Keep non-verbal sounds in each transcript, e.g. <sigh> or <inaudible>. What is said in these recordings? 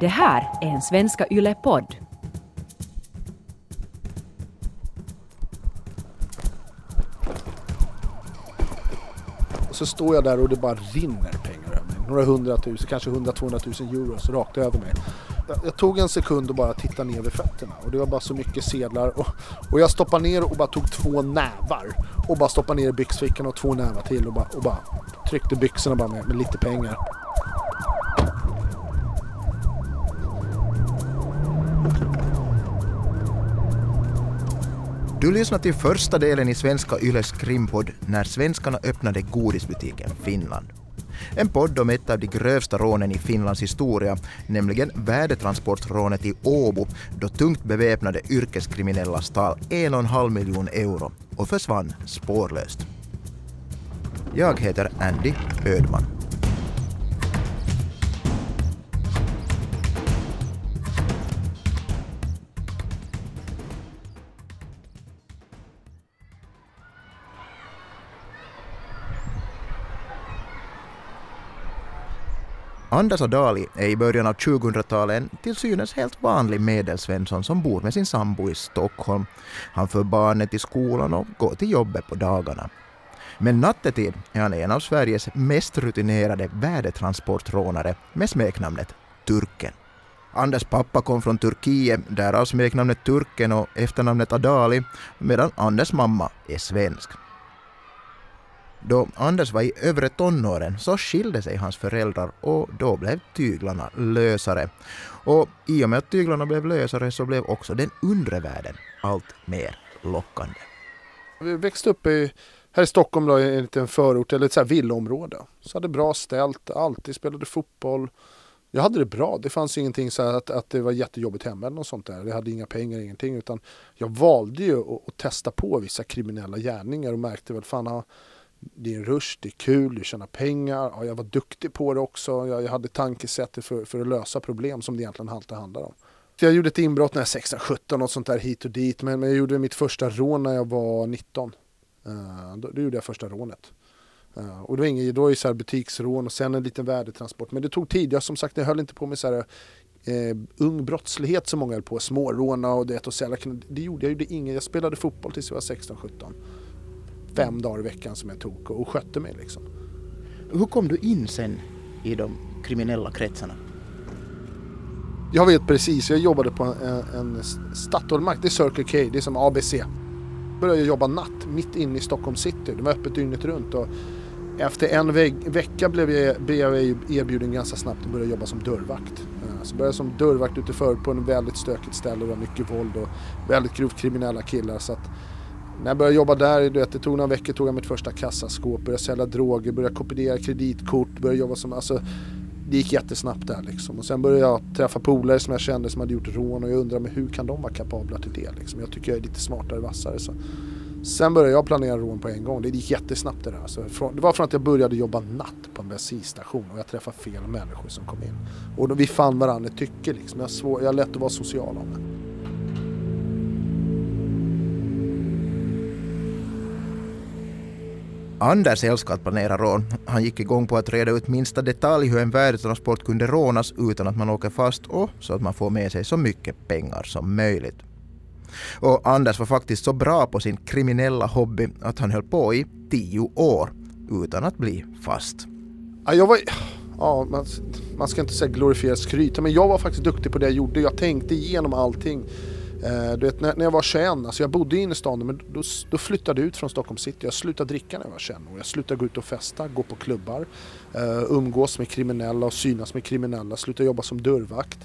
Det här är en Svenska Yle-podd. Så står jag där och det bara rinner pengar över mig. Några hundratusen, kanske hundra, tvåhundratusen euro så rakt över mig. Jag tog en sekund och bara tittade ner vid fötterna och det var bara så mycket sedlar och, och jag stoppade ner och bara tog två nävar och bara stoppade ner i byxfickan och två nävar till och bara, och bara tryckte byxorna bara med, med lite pengar. Du lyssnar till första delen i Svenska Yles krimpodd När svenskarna öppnade godisbutiken Finland. En podd om ett av de grövsta rånen i Finlands historia, nämligen värdetransportrånet i Åbo då tungt beväpnade yrkeskriminella stal en och en halv miljon euro och försvann spårlöst. Jag heter Andy Ödman. Anders Adali är i början av 2000-talet en till synes helt vanlig medelsvensson som bor med sin sambo i Stockholm. Han för barnet till skolan och går till jobbet på dagarna. Men nattetid är han en av Sveriges mest rutinerade värdetransportrånare med smeknamnet Turken. Anders pappa kom från Turkiet, därav smeknamnet Turken och efternamnet Adali, medan Anders mamma är svensk. Då Anders var i övre tonåren så skilde sig hans föräldrar och då blev tyglarna lösare. Och i och med att tyglarna blev lösare så blev också den undre världen allt mer lockande. Vi växte upp i, här i Stockholm då, i en liten förort eller ett så här villaområde. Så hade bra ställt, alltid spelade fotboll. Jag hade det bra. Det fanns ingenting så att, att det var jättejobbigt hemma eller något sånt där. Jag hade inga pengar, ingenting. Utan jag valde ju att, att testa på vissa kriminella gärningar och märkte väl fan det är en rush, det är kul, du tjänar pengar. Ja, jag var duktig på det också. Jag, jag hade tankesättet för, för att lösa problem som det egentligen alltid handlar om. Jag gjorde ett inbrott när jag var 16-17, något sånt där hit och dit. Men, men jag gjorde mitt första rån när jag var 19. Uh, eh, då, då, gjorde jag första rånet. Uh, och det var inget, då är det så här butiksrån och sen en liten värdetransport. Men det tog tid. Jag som sagt, jag höll inte på med så här eh, ung brottslighet som många höll på. Småråna och det och sälja. Det gjorde jag. gjorde inget. Jag spelade fotboll tills jag var 16-17 fem dagar i veckan som jag tog och skötte mig. Liksom. Hur kom du in sen i de kriminella kretsarna? Jag vet precis, jag jobbade på en, en Statoilmark, det är Circle K, det är som ABC. Började jobba natt mitt inne i Stockholm city, det var öppet dygnet runt. Och efter en ve vecka blev jag, blev jag erbjuden ganska snabbt att börja jobba som dörrvakt. Eh, så började jag som dörrvakt ute förut på en väldigt stökigt ställe, det var mycket våld och väldigt grovt kriminella killar. Så att när jag började jobba där, du vet, det tog några veckor, tog jag mitt första kassaskåp, började sälja droger, började kopiera kreditkort, började jobba som, alltså det gick jättesnabbt där liksom. Och sen började jag träffa polare som jag kände som hade gjort rån och jag undrade men hur kan de vara kapabla till det liksom. Jag tycker jag är lite smartare, vassare så. Sen började jag planera rån på en gång. Det gick jättesnabbt det där. Alltså, det var från att jag började jobba natt på en bensinstation och jag träffade fel människor som kom in. Och då vi fann varandra i tycke liksom. Jag har, svår, jag har lätt att vara social om det. Anders älskar att planera rån. Han gick igång på att reda ut minsta detalj hur en värdetransport kunde rånas utan att man åker fast och så att man får med sig så mycket pengar som möjligt. Och Anders var faktiskt så bra på sin kriminella hobby att han höll på i tio år utan att bli fast. Ja, jag var... Ja, man, man ska inte säga glorifiera skryt, men jag var faktiskt duktig på det jag gjorde. Jag tänkte igenom allting. Eh, du vet, när, när jag var 21, alltså jag bodde i innerstan men då, då flyttade jag ut från Stockholm city. Jag slutade dricka när jag var 21 år. Jag slutade gå ut och festa, gå på klubbar, eh, umgås med kriminella och synas med kriminella, slutade jobba som dörrvakt.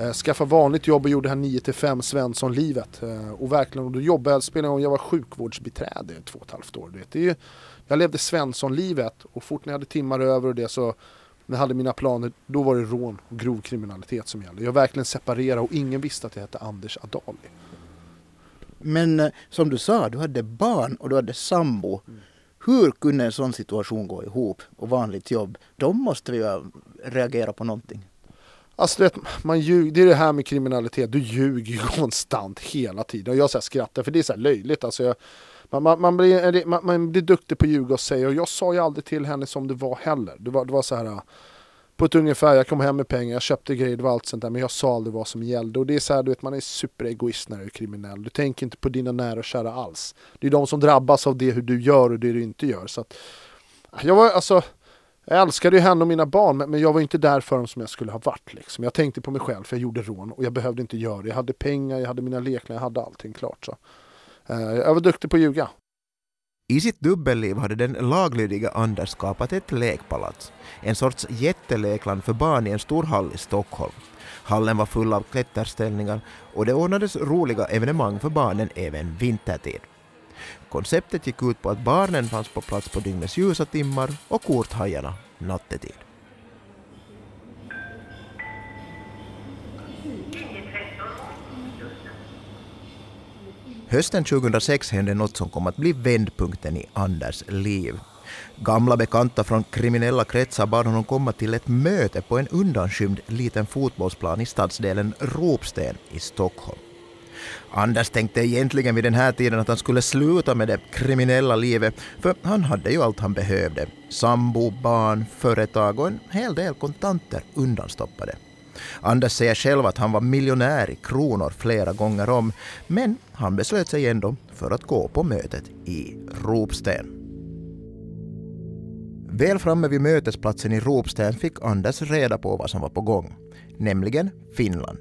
Uh, skaffa vanligt jobb och gjorde det här 9 5 Svensson-livet. Eh, och verkligen, och då jobbade jag, spelade jag, jag var sjukvårdsbiträde i två och ett halvt år. Du vet. Det är ju, jag levde Svensson-livet och fort när jag hade timmar över och det så när jag hade mina planer, då var det rån och grov kriminalitet som gällde. Jag verkligen separerade och ingen visste att jag hette Anders Adali. Men eh, som du sa, du hade barn och du hade sambo. Mm. Hur kunde en sån situation gå ihop och vanligt jobb? De måste ju reagera på någonting. Alltså vet, man ljug, det är det här med kriminalitet, du ljuger <laughs> konstant hela tiden. Och jag så skrattar för det är så löjligt. Alltså jag, man, man, man, blir, man, man, blir duktig på att ljuga och säga och jag sa ju aldrig till henne som det var heller. Det var, det var så här på ett ungefär, jag kom hem med pengar, jag köpte grejer, det var allt sånt där men jag sa aldrig vad som gällde och det är så här, du vet man är superegoist när du är kriminell. Du tänker inte på dina nära och kära alls. Det är de som drabbas av det hur du gör och det du inte gör. Så att, jag var alltså jag älskade ju henne och mina barn men jag var inte där för dem som jag skulle ha varit. Liksom. Jag tänkte på mig själv för jag gjorde rån och jag behövde inte göra det. Jag hade pengar, jag hade mina leklar, jag hade allting klart. Så. Eh, jag var duktig på att ljuga. I sitt dubbelliv hade den laglydiga Anders skapat ett lekpalats. En sorts jättelekland för barn i en stor hall i Stockholm. Hallen var full av klätterställningar och det ordnades roliga evenemang för barnen även vintertid. Konceptet gick ut på att barnen fanns på plats på dygnets ljusa timmar och korthajarna nattetid. Hösten 2006 hände något som kom att bli vändpunkten i Anders liv. Gamla bekanta från kriminella kretsar bad honom komma till ett möte på en undanskymd liten fotbollsplan i stadsdelen Ropsten i Stockholm. Anders tänkte egentligen vid den här tiden att han skulle sluta med det kriminella livet, för han hade ju allt han behövde. Sambo, barn, företag och en hel del kontanter undanstoppade. Anders säger själv att han var miljonär i kronor flera gånger om, men han beslöt sig ändå för att gå på mötet i Ropsten. Väl framme vid mötesplatsen i Ropsten fick Anders reda på vad som var på gång, nämligen Finland.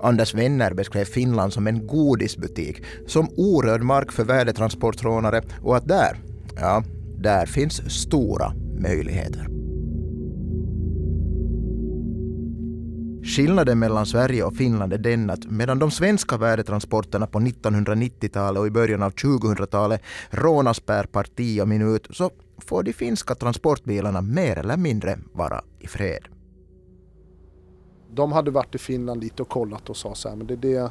Anders vänner beskrev Finland som en godisbutik, som orörd mark för värdetransportrånare och att där, ja, där finns stora möjligheter. Skillnaden mellan Sverige och Finland är den att medan de svenska värdetransporterna på 1990-talet och i början av 2000-talet rånas per parti och minut så får de finska transportbilarna mer eller mindre vara i fred. De hade varit i Finland lite och kollat och sa så här, men det, är det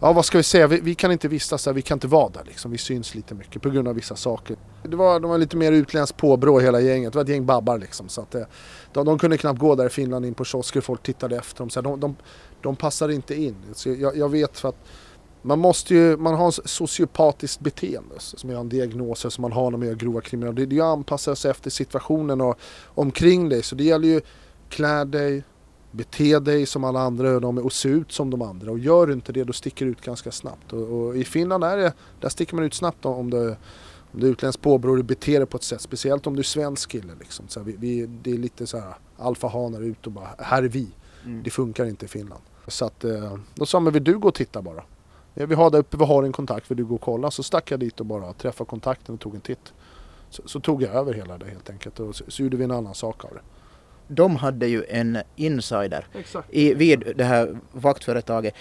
Ja vad ska vi säga, vi, vi, kan inte vistas där, vi kan inte vara där liksom. Vi syns lite mycket på grund av vissa saker. Det var, de var lite mer utländskt påbrå hela gänget, det var ett gäng babbar liksom. Så att det, de, de kunde knappt gå där i Finland in på kiosker, folk tittade efter dem. Så de, de, de passade inte in. Så jag, jag vet för att man måste ju, man har en sociopatiskt beteende som är en diagnos som man har när man gör grova kriminella. Det är ju att anpassa sig efter situationen och omkring dig. Så det gäller ju klä dig, bete dig som alla andra och se ut som de andra. Och gör du inte det då sticker du ut ganska snabbt. Och, och i Finland är det, där sticker man ut snabbt om du, om du är utländskt påbrå och du beter dig på ett sätt. Speciellt om du är svensk kille. Liksom. Så vi, vi, det är lite så här alfahanar ut och bara, här är vi. Mm. Det funkar inte i Finland. Så att, eh, då sa man, vill du gå och titta bara? Vi har där uppe, vi har en kontakt, vill du gå och kolla? Så stack jag dit och bara träffade kontakten och tog en titt. Så, så tog jag över hela det helt enkelt och så, så gjorde vi en annan sak av det de hade ju en insider i, vid det här vaktföretaget.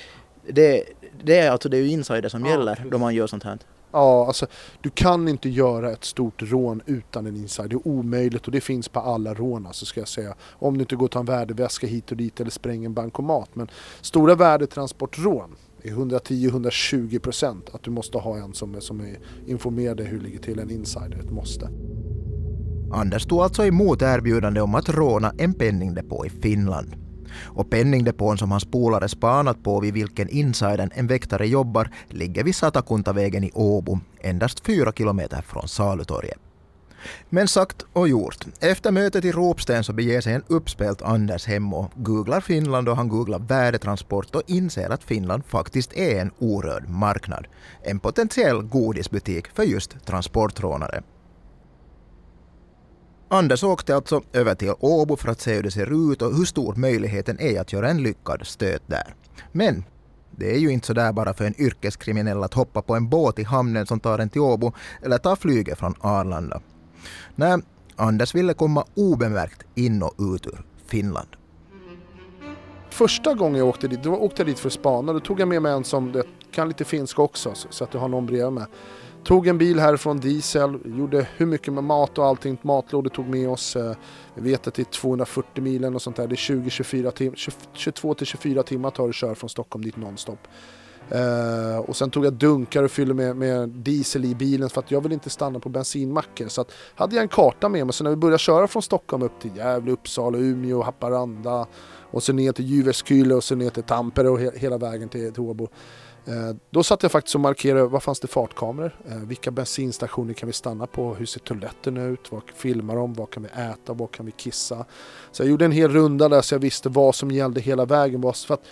Det, det är alltså det är ju insider som ja, gäller precis. då man gör sånt här. Ja, alltså du kan inte göra ett stort rån utan en insider. Det är omöjligt och det finns på alla rån alltså ska jag säga. Om du inte går och tar en värdeväska hit och dit eller spränger en bankomat. Men stora värdetransportrån är 110-120 procent att du måste ha en som, som är informerad hur det ligger till, en insider, ett måste. Anders tog alltså emot erbjudande om att råna en penningdepå i Finland. Och penningdepån som hans polare spanat på vid vilken insidern en väktare jobbar ligger vid Satakuntavägen i Åbo, endast fyra kilometer från Salutorget. Men sagt och gjort. Efter mötet i Ropsten så beger sig en uppspelt Anders hem och googlar Finland och han googlar värdetransport och inser att Finland faktiskt är en orörd marknad. En potentiell godisbutik för just transportrånare. Anders åkte alltså över till Åbo för att se hur det ser ut och hur stor möjligheten är att göra en lyckad stöt där. Men det är ju inte så där bara för en yrkeskriminell att hoppa på en båt i hamnen som tar en till Åbo eller ta flyget från Arlanda. Nej, Anders ville komma obemärkt in och ut ur Finland. Första gången jag åkte dit, då åkte jag dit för att spana. Då tog jag med mig en som kan lite finska också så att jag har någon bredvid mig. Tog en bil härifrån diesel, gjorde hur mycket med mat och allting, matlådor tog med oss. Eh, vi vet att det är 240 milen och sånt där, det är 20-24 tim 22 24 timmar tar det att köra från Stockholm dit nonstop. Uh, och sen tog jag dunkar och fyllde med, med, diesel i bilen för att jag vill inte stanna på bensinmackor. Så att, hade jag en karta med mig, så när vi började köra från Stockholm upp till Gävle, Uppsala, Umeå, Haparanda och så ner till Jyväskylä och så ner till Tampere och he hela vägen till, till Åbo. Eh, då satt jag faktiskt och markerade, vad fanns det fartkameror? Eh, vilka bensinstationer kan vi stanna på? Hur ser toaletterna ut? Vad filmar de? Vad kan vi äta? Vad kan vi kissa? Så jag gjorde en hel runda där så jag visste vad som gällde hela vägen. För att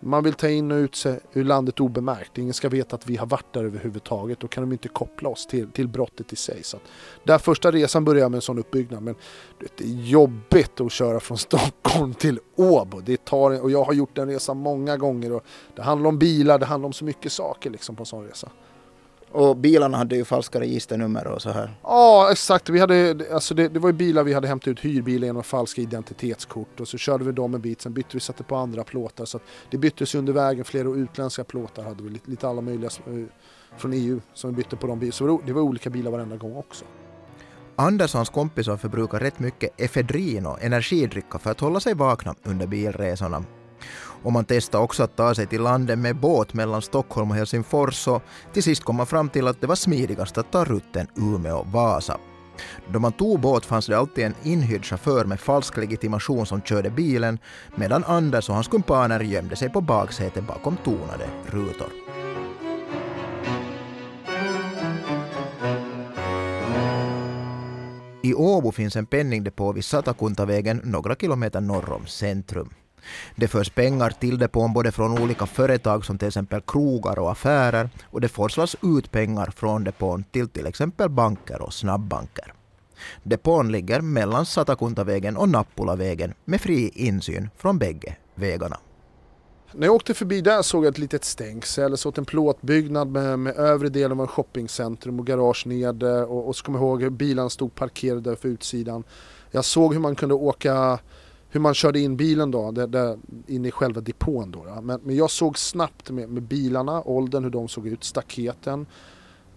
man vill ta in och ut sig ur landet obemärkt. Ingen ska veta att vi har varit där överhuvudtaget. Då kan de inte koppla oss till, till brottet i sig. Så där första resan började jag med en sån uppbyggnad. Men det är jobbigt att köra från <laughs> Stockholm till Åbo. Det tar, och jag har gjort den resan många gånger. Och det handlar om bilar, det handlar om så mycket saker liksom på en sån resa. Och bilarna hade ju falska registernummer och så här. Ja, exakt. Vi hade, alltså det, det var ju bilar vi hade hämtat ut hyrbilar genom falska identitetskort och så körde vi dem en bit, sen bytte vi, satte på andra plåtar. Så det byttes under vägen, flera utländska plåtar hade vi, lite, lite alla möjliga eh, från EU som vi bytte på de bilarna. Så det var olika bilar varenda gång också. Anderssons kompisar förbrukar rätt mycket efedrin och energidricka för att hålla sig vakna under bilresorna. Och man testade också att ta sig till landet med båt mellan Stockholm och Helsingfors och till sist kom man fram till att det var smidigast att ta rutten Umeå-Vasa. Då man tog båt fanns det alltid en inhyrd chaufför med falsk legitimation som körde bilen medan Anders och hans kumpaner gömde sig på baksätet bakom tonade rutor. I Åbo finns en penningdepå vid Satakuntavägen några kilometer norr om centrum. Det förs pengar till depån både från olika företag som till exempel krogar och affärer och det forslas ut pengar från depån till till exempel banker och snabbbanker. Depån ligger mellan Satakuntavägen och Nappulavägen med fri insyn från bägge vägarna. När jag åkte förbi där såg jag ett litet stängsel, såg en plåtbyggnad med, med övre delen av en shoppingcentrum och garage nere eh, och, och så kommer jag ihåg hur bilarna stod parkerade för utsidan. Jag såg hur man kunde åka hur man körde in bilen då, där, där, in i själva depån då. då. Men, men, jag såg snabbt med, med, bilarna, åldern, hur de såg ut, staketen.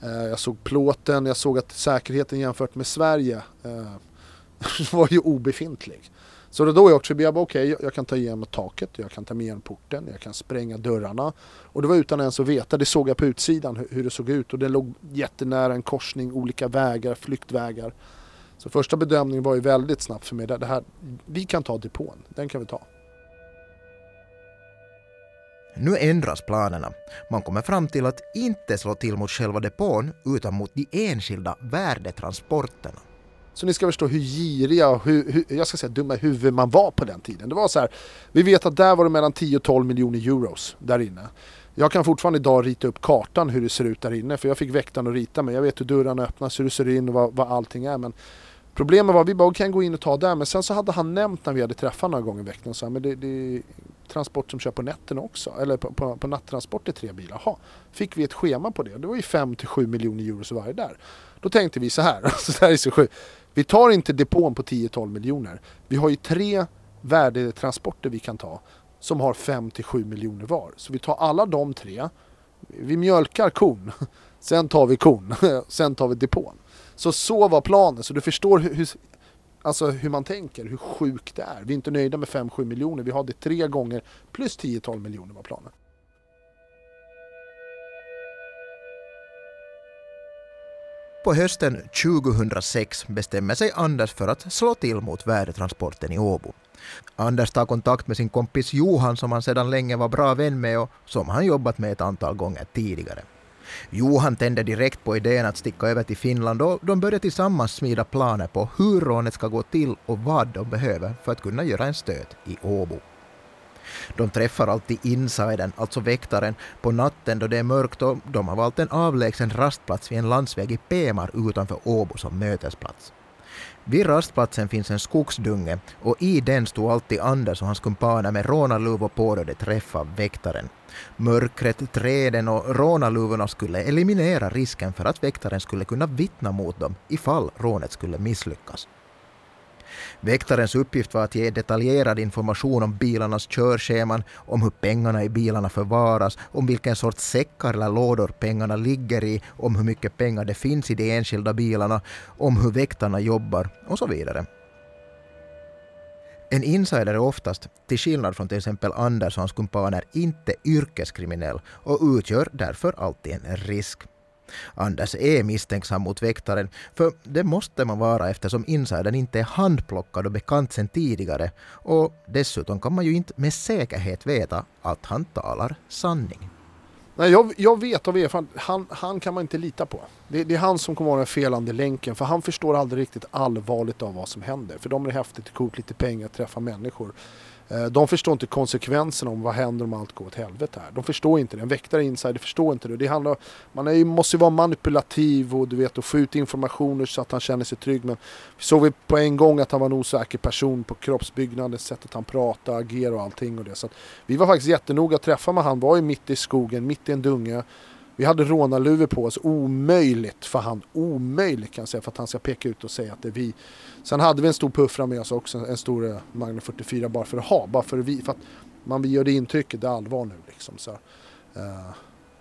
Eh, jag såg plåten, jag såg att säkerheten jämfört med Sverige eh, <laughs> var ju obefintlig. Så då, då jag också, jag bara okej, okay, jag kan ta igenom taket, jag kan ta mig igenom porten, jag kan spränga dörrarna. Och det var utan ens att veta, det såg jag på utsidan hur, hur det såg ut och det låg jättenära en korsning, olika vägar, flyktvägar. Så första bedömningen var ju väldigt snabbt för mig. Det här, vi kan ta depån, den kan vi ta. Nu ändras planerna. Man kommer fram till att inte slå till mot själva depån utan mot de enskilda värdetransporterna. Så ni ska förstå hur giriga och hur, hur, jag ska säga dumma huvud man var på den tiden. Det var så här, vi vet att där var det mellan 10 och 12 miljoner euros där inne. Jag kan fortfarande idag rita upp kartan hur det ser ut där inne för jag fick väktaren att rita mig. Jag vet hur dörrarna öppnas, hur det ser in och vad, vad allting är. Men Problemet var att vi bara kan gå in och ta där men sen så hade han nämnt när vi hade träffat några gånger i veckan så här, men det, det är transport som kör på nätterna också. Eller på, på, på nattransport i tre bilar. Jaha, fick vi ett schema på det. Det var ju 5 7 miljoner euro varje där. Då tänkte vi så här, <laughs> alltså det här är så sjukt. Vi tar inte depån på 10-12 miljoner. Vi har ju tre värdetransporter vi kan ta som har 5 7 miljoner var. Så vi tar alla de tre, vi mjölkar kon, <laughs> sen tar vi kon, <laughs> sen tar vi depån. Så så var planen, så du förstår hur, hur, alltså hur man tänker, hur sjukt det är. Vi är inte nöjda med 5-7 miljoner, vi har det tre gånger plus 10-12 miljoner var planen. På hösten 2006 bestämmer sig Anders för att slå till mot värdetransporten i Åbo. Anders tar kontakt med sin kompis Johan som han sedan länge var bra vän med och som han jobbat med ett antal gånger tidigare. Johan tände direkt på idén att sticka över till Finland och de började tillsammans smida planer på hur rånet ska gå till och vad de behöver för att kunna göra en stöt i Åbo. De träffar alltid insidern, alltså väktaren, på natten då det är mörkt och de har valt en avlägsen rastplats vid en landsväg i Pemar utanför Åbo som mötesplats. Vid rastplatsen finns en skogsdunge och i den stod alltid Anders och hans kumpaner med rånarluvor på då de träffade väktaren. Mörkret, träden och rånarluvorna skulle eliminera risken för att väktaren skulle kunna vittna mot dem ifall rånet skulle misslyckas. Väktarens uppgift var att ge detaljerad information om bilarnas körscheman, om hur pengarna i bilarna förvaras, om vilken sorts säckar eller lådor pengarna ligger i, om hur mycket pengar det finns i de enskilda bilarna, om hur väktarna jobbar och så vidare. En insider är oftast, till skillnad från till exempel Anders och hans kumpaner, inte yrkeskriminell och utgör därför alltid en risk. Anders e. är misstänksam mot väktaren, för det måste man vara eftersom insidern inte är handplockad och bekant sedan tidigare och dessutom kan man ju inte med säkerhet veta att han talar sanning. Nej, jag, jag vet av erfarenhet, han, han kan man inte lita på. Det, det är han som kommer vara den felande länken för han förstår aldrig riktigt allvarligt av vad som händer. För de är det häftigt, det coolt, lite pengar, träffa människor. Eh, de förstår inte konsekvenserna om vad händer om allt går åt helvete här. De förstår inte det. En väktare insider förstår inte det. det handlar, man är, måste ju vara manipulativ och du vet och få ut informationer så att han känner sig trygg. Men vi såg vi på en gång att han var en osäker person på kroppsbyggnaden, sättet han pratade, agerade och allting och det. Så vi var faktiskt jättenoga att träffa med han. var ju mitt i skogen, mitt i en dunge. Vi hade rånarluvor på oss, omöjligt för han, omöjligt kan jag säga för att han ska peka ut och säga att det är vi. Sen hade vi en stor puffra med oss också, en stor eh, Magnum 44 bara för att ha, bara för att, vi, för att man vill göra det intrycket, det är allvar nu liksom. Så, uh,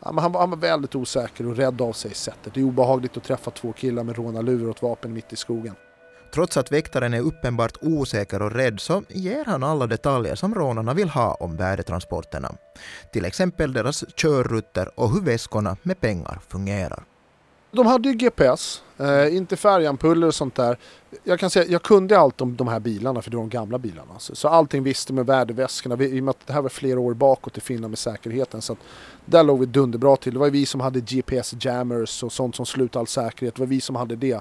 ja, men han, var, han var väldigt osäker och rädd av sig i sättet. Det är obehagligt att träffa två killar med rånarluvor och ett vapen mitt i skogen. Trots att väktaren är uppenbart osäker och rädd så ger han alla detaljer som rånarna vill ha om värdetransporterna. Till exempel deras körrutter och hur väskorna med pengar fungerar. De hade ju GPS, eh, inte färgampuller och sånt där. Jag kan säga, jag kunde allt om de här bilarna för det var de gamla bilarna. Så, så allting visste med värdeväskorna. I och med att det här var flera år bakåt i Finland med säkerheten. Så att där låg vi dunderbra till. Det var vi som hade GPS-jammers och sånt som slutade all säkerhet. Det var vi som hade det.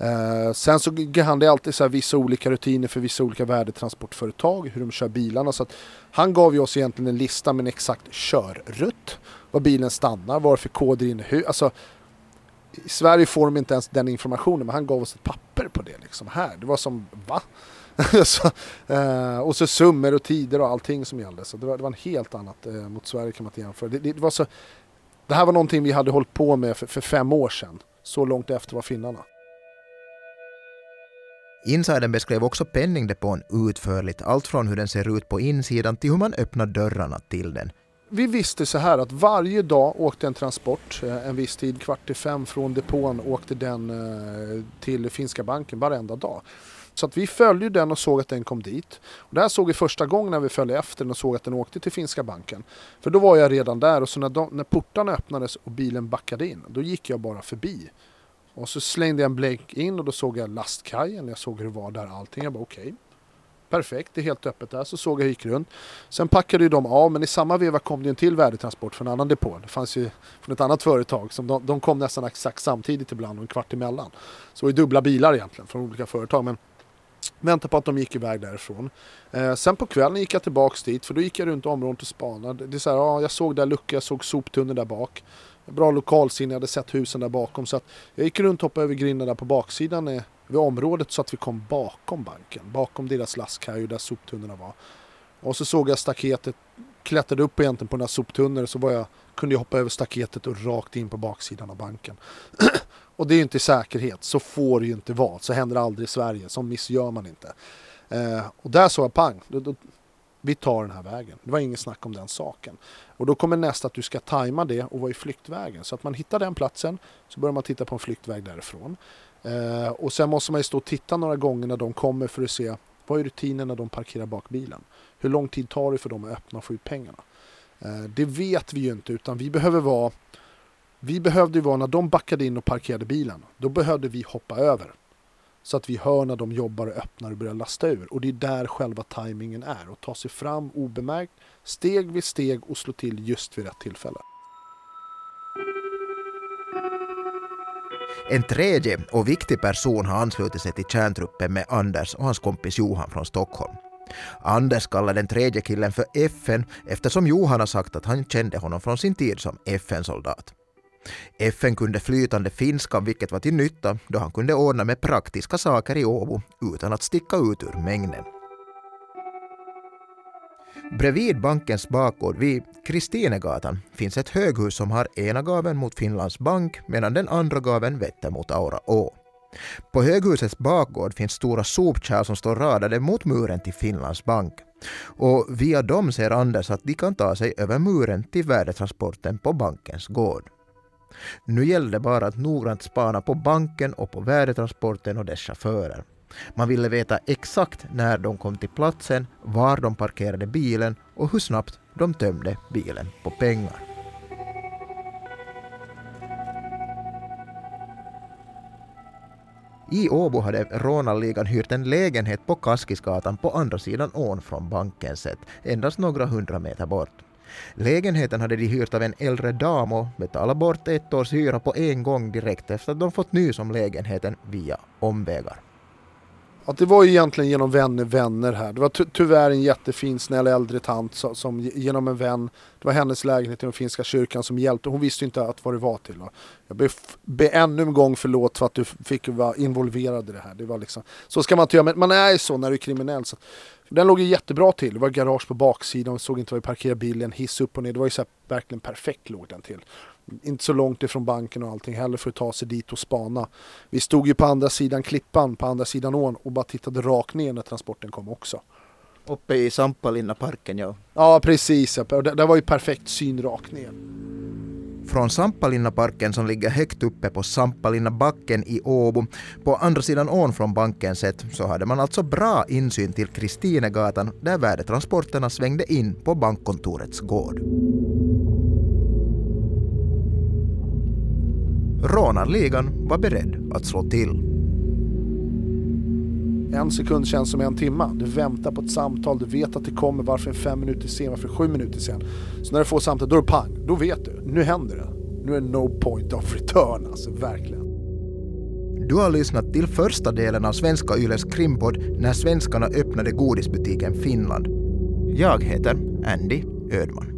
Eh, sen så han det alltid så vissa olika rutiner för vissa olika värdetransportföretag, hur de kör bilarna. Så att han gav ju oss egentligen en lista med en exakt körrutt, var bilen stannar, varför koder in, hur. Alltså, I Sverige får de inte ens den informationen, men han gav oss ett papper på det. Liksom. Här, det var som, va? <laughs> så, eh, och så summor och tider och allting som gällde. Så det var, det var en helt annat eh, mot Sverige kan man inte jämföra. Det, det, det, var så, det här var någonting vi hade hållit på med för, för fem år sedan. Så långt efter var finnarna. Insidern beskrev också penningdepån utförligt, allt från hur den ser ut på insidan till hur man öppnar dörrarna till den. Vi visste så här att varje dag åkte en transport, eh, en viss tid, kvart i fem från depån åkte den eh, till finska banken varenda dag. Så att vi följde den och såg att den kom dit. Och det här såg vi första gången när vi följde efter den och såg att den åkte till finska banken. För då var jag redan där och så när, de, när portarna öppnades och bilen backade in, då gick jag bara förbi. Och så slängde jag en blänk in och då såg jag lastkajen, jag såg hur det var där allting. Jag bara okej. Okay. Perfekt, det är helt öppet där. Så såg jag hur gick runt. Sen packade ju de av, men i samma veva kom det en till värdetransport från en annan depå. Det fanns ju från ett annat företag. Som de, de kom nästan exakt samtidigt ibland och en kvart emellan. Så det var ju dubbla bilar egentligen från olika företag. Men Väntade på att de gick iväg därifrån. Eh, sen på kvällen gick jag tillbaks dit för då gick jag runt området och spanade. Det är så här, ja, jag såg där lucka, jag såg soptunnor där bak bra lokalsinne, jag hade sett husen där bakom. Så att jag gick runt och hoppade över grinden där på baksidan eh, vid området så att vi kom bakom banken. Bakom deras lastkaj där soptunnorna var. Och så såg jag staketet, klättrade upp egentligen på den här soptunnor så var jag, kunde jag hoppa över staketet och rakt in på baksidan av banken. <clears throat> och det är ju inte säkerhet, så får det ju inte vara. Så händer det aldrig i Sverige, så missgör man inte. Eh, och där såg jag pang, då, då, vi tar den här vägen. Det var inget snack om den saken. Och då kommer nästa att du ska tajma det och vara i flyktvägen. Så att man hittar den platsen så börjar man titta på en flyktväg därifrån. Eh, och sen måste man ju stå och titta några gånger när de kommer för att se vad är rutinen när de parkerar bak bilen. Hur lång tid tar det för dem att öppna och få ut pengarna? Eh, det vet vi ju inte utan vi behöver vara vi behövde ju vara när de backade in och parkerade bilen. Då behövde vi hoppa över. Så att vi hör när de jobbar och öppnar och börjar lasta ur. Och det är där själva tajmingen är. Att ta sig fram obemärkt, steg vid steg och slå till just vid rätt tillfälle. En tredje och viktig person har anslutit sig till kärntruppen med Anders och hans kompis Johan från Stockholm. Anders kallar den tredje killen för FN eftersom Johan har sagt att han kände honom från sin tid som FN-soldat. FN kunde flytande finska vilket var till nytta då han kunde ordna med praktiska saker i Åbo utan att sticka ut ur mängden. Bredvid bankens bakgård vid Kristinegatan finns ett höghus som har ena gaven mot Finlands bank medan den andra gaven vetter mot Aura å. På höghusets bakgård finns stora sopkärl som står radade mot muren till Finlands bank. Och via dem ser Anders att de kan ta sig över muren till värdetransporten på bankens gård. Nu gällde det bara att noggrant spana på banken och på värdetransporten och dess chaufförer. Man ville veta exakt när de kom till platsen, var de parkerade bilen och hur snabbt de tömde bilen på pengar. I Åbo hade rånarligan hyrt en lägenhet på Kaskisgatan på andra sidan ån från bankens sätt, endast några hundra meter bort. Lägenheten hade de hyrt av en äldre dam och betalat bort ett års hyra på en gång direkt efter att de fått nys om lägenheten via omvägar. Att det var ju egentligen genom vänner, vänner här. Det var ty tyvärr en jättefin snäll äldre tant som, som genom en vän, det var hennes lägenhet i den finska kyrkan som hjälpte. Hon visste inte att vad det var till. Va? Jag ber, ber ännu en gång förlåt för att du fick vara involverad i det här. Det var liksom, så ska man inte göra, men man är ju så när du är kriminell. Så. Den låg ju jättebra till. Det var garage på baksidan, såg inte var vi parkerade bilen, hiss upp och ner. Det var ju så verkligen perfekt låg den till inte så långt ifrån banken och allting heller för att ta sig dit och spana. Vi stod ju på andra sidan klippan, på andra sidan ån och bara tittade rakt ner när transporten kom också. Uppe i Sampalinna parken ja. Ja precis, det, det var ju perfekt syn rakt ner. Från Sampalinna-parken som ligger högt uppe på Sampalinna-backen i Åbo, på andra sidan ån från banken sett, så hade man alltså bra insyn till Kristinegatan där värdetransporterna svängde in på bankkontorets gård. Rånarligan var beredd att slå till. En sekund känns som en timme. Du väntar på ett samtal, du vet att det kommer, varför fem minuter sen, varför sju minuter sen. Så när du får samtal, då är det pang, då vet du. Nu händer det. Nu är det no point of return, alltså verkligen. Du har lyssnat till första delen av Svenska Yles krimpodd när svenskarna öppnade godisbutiken Finland. Jag heter Andy Ödman.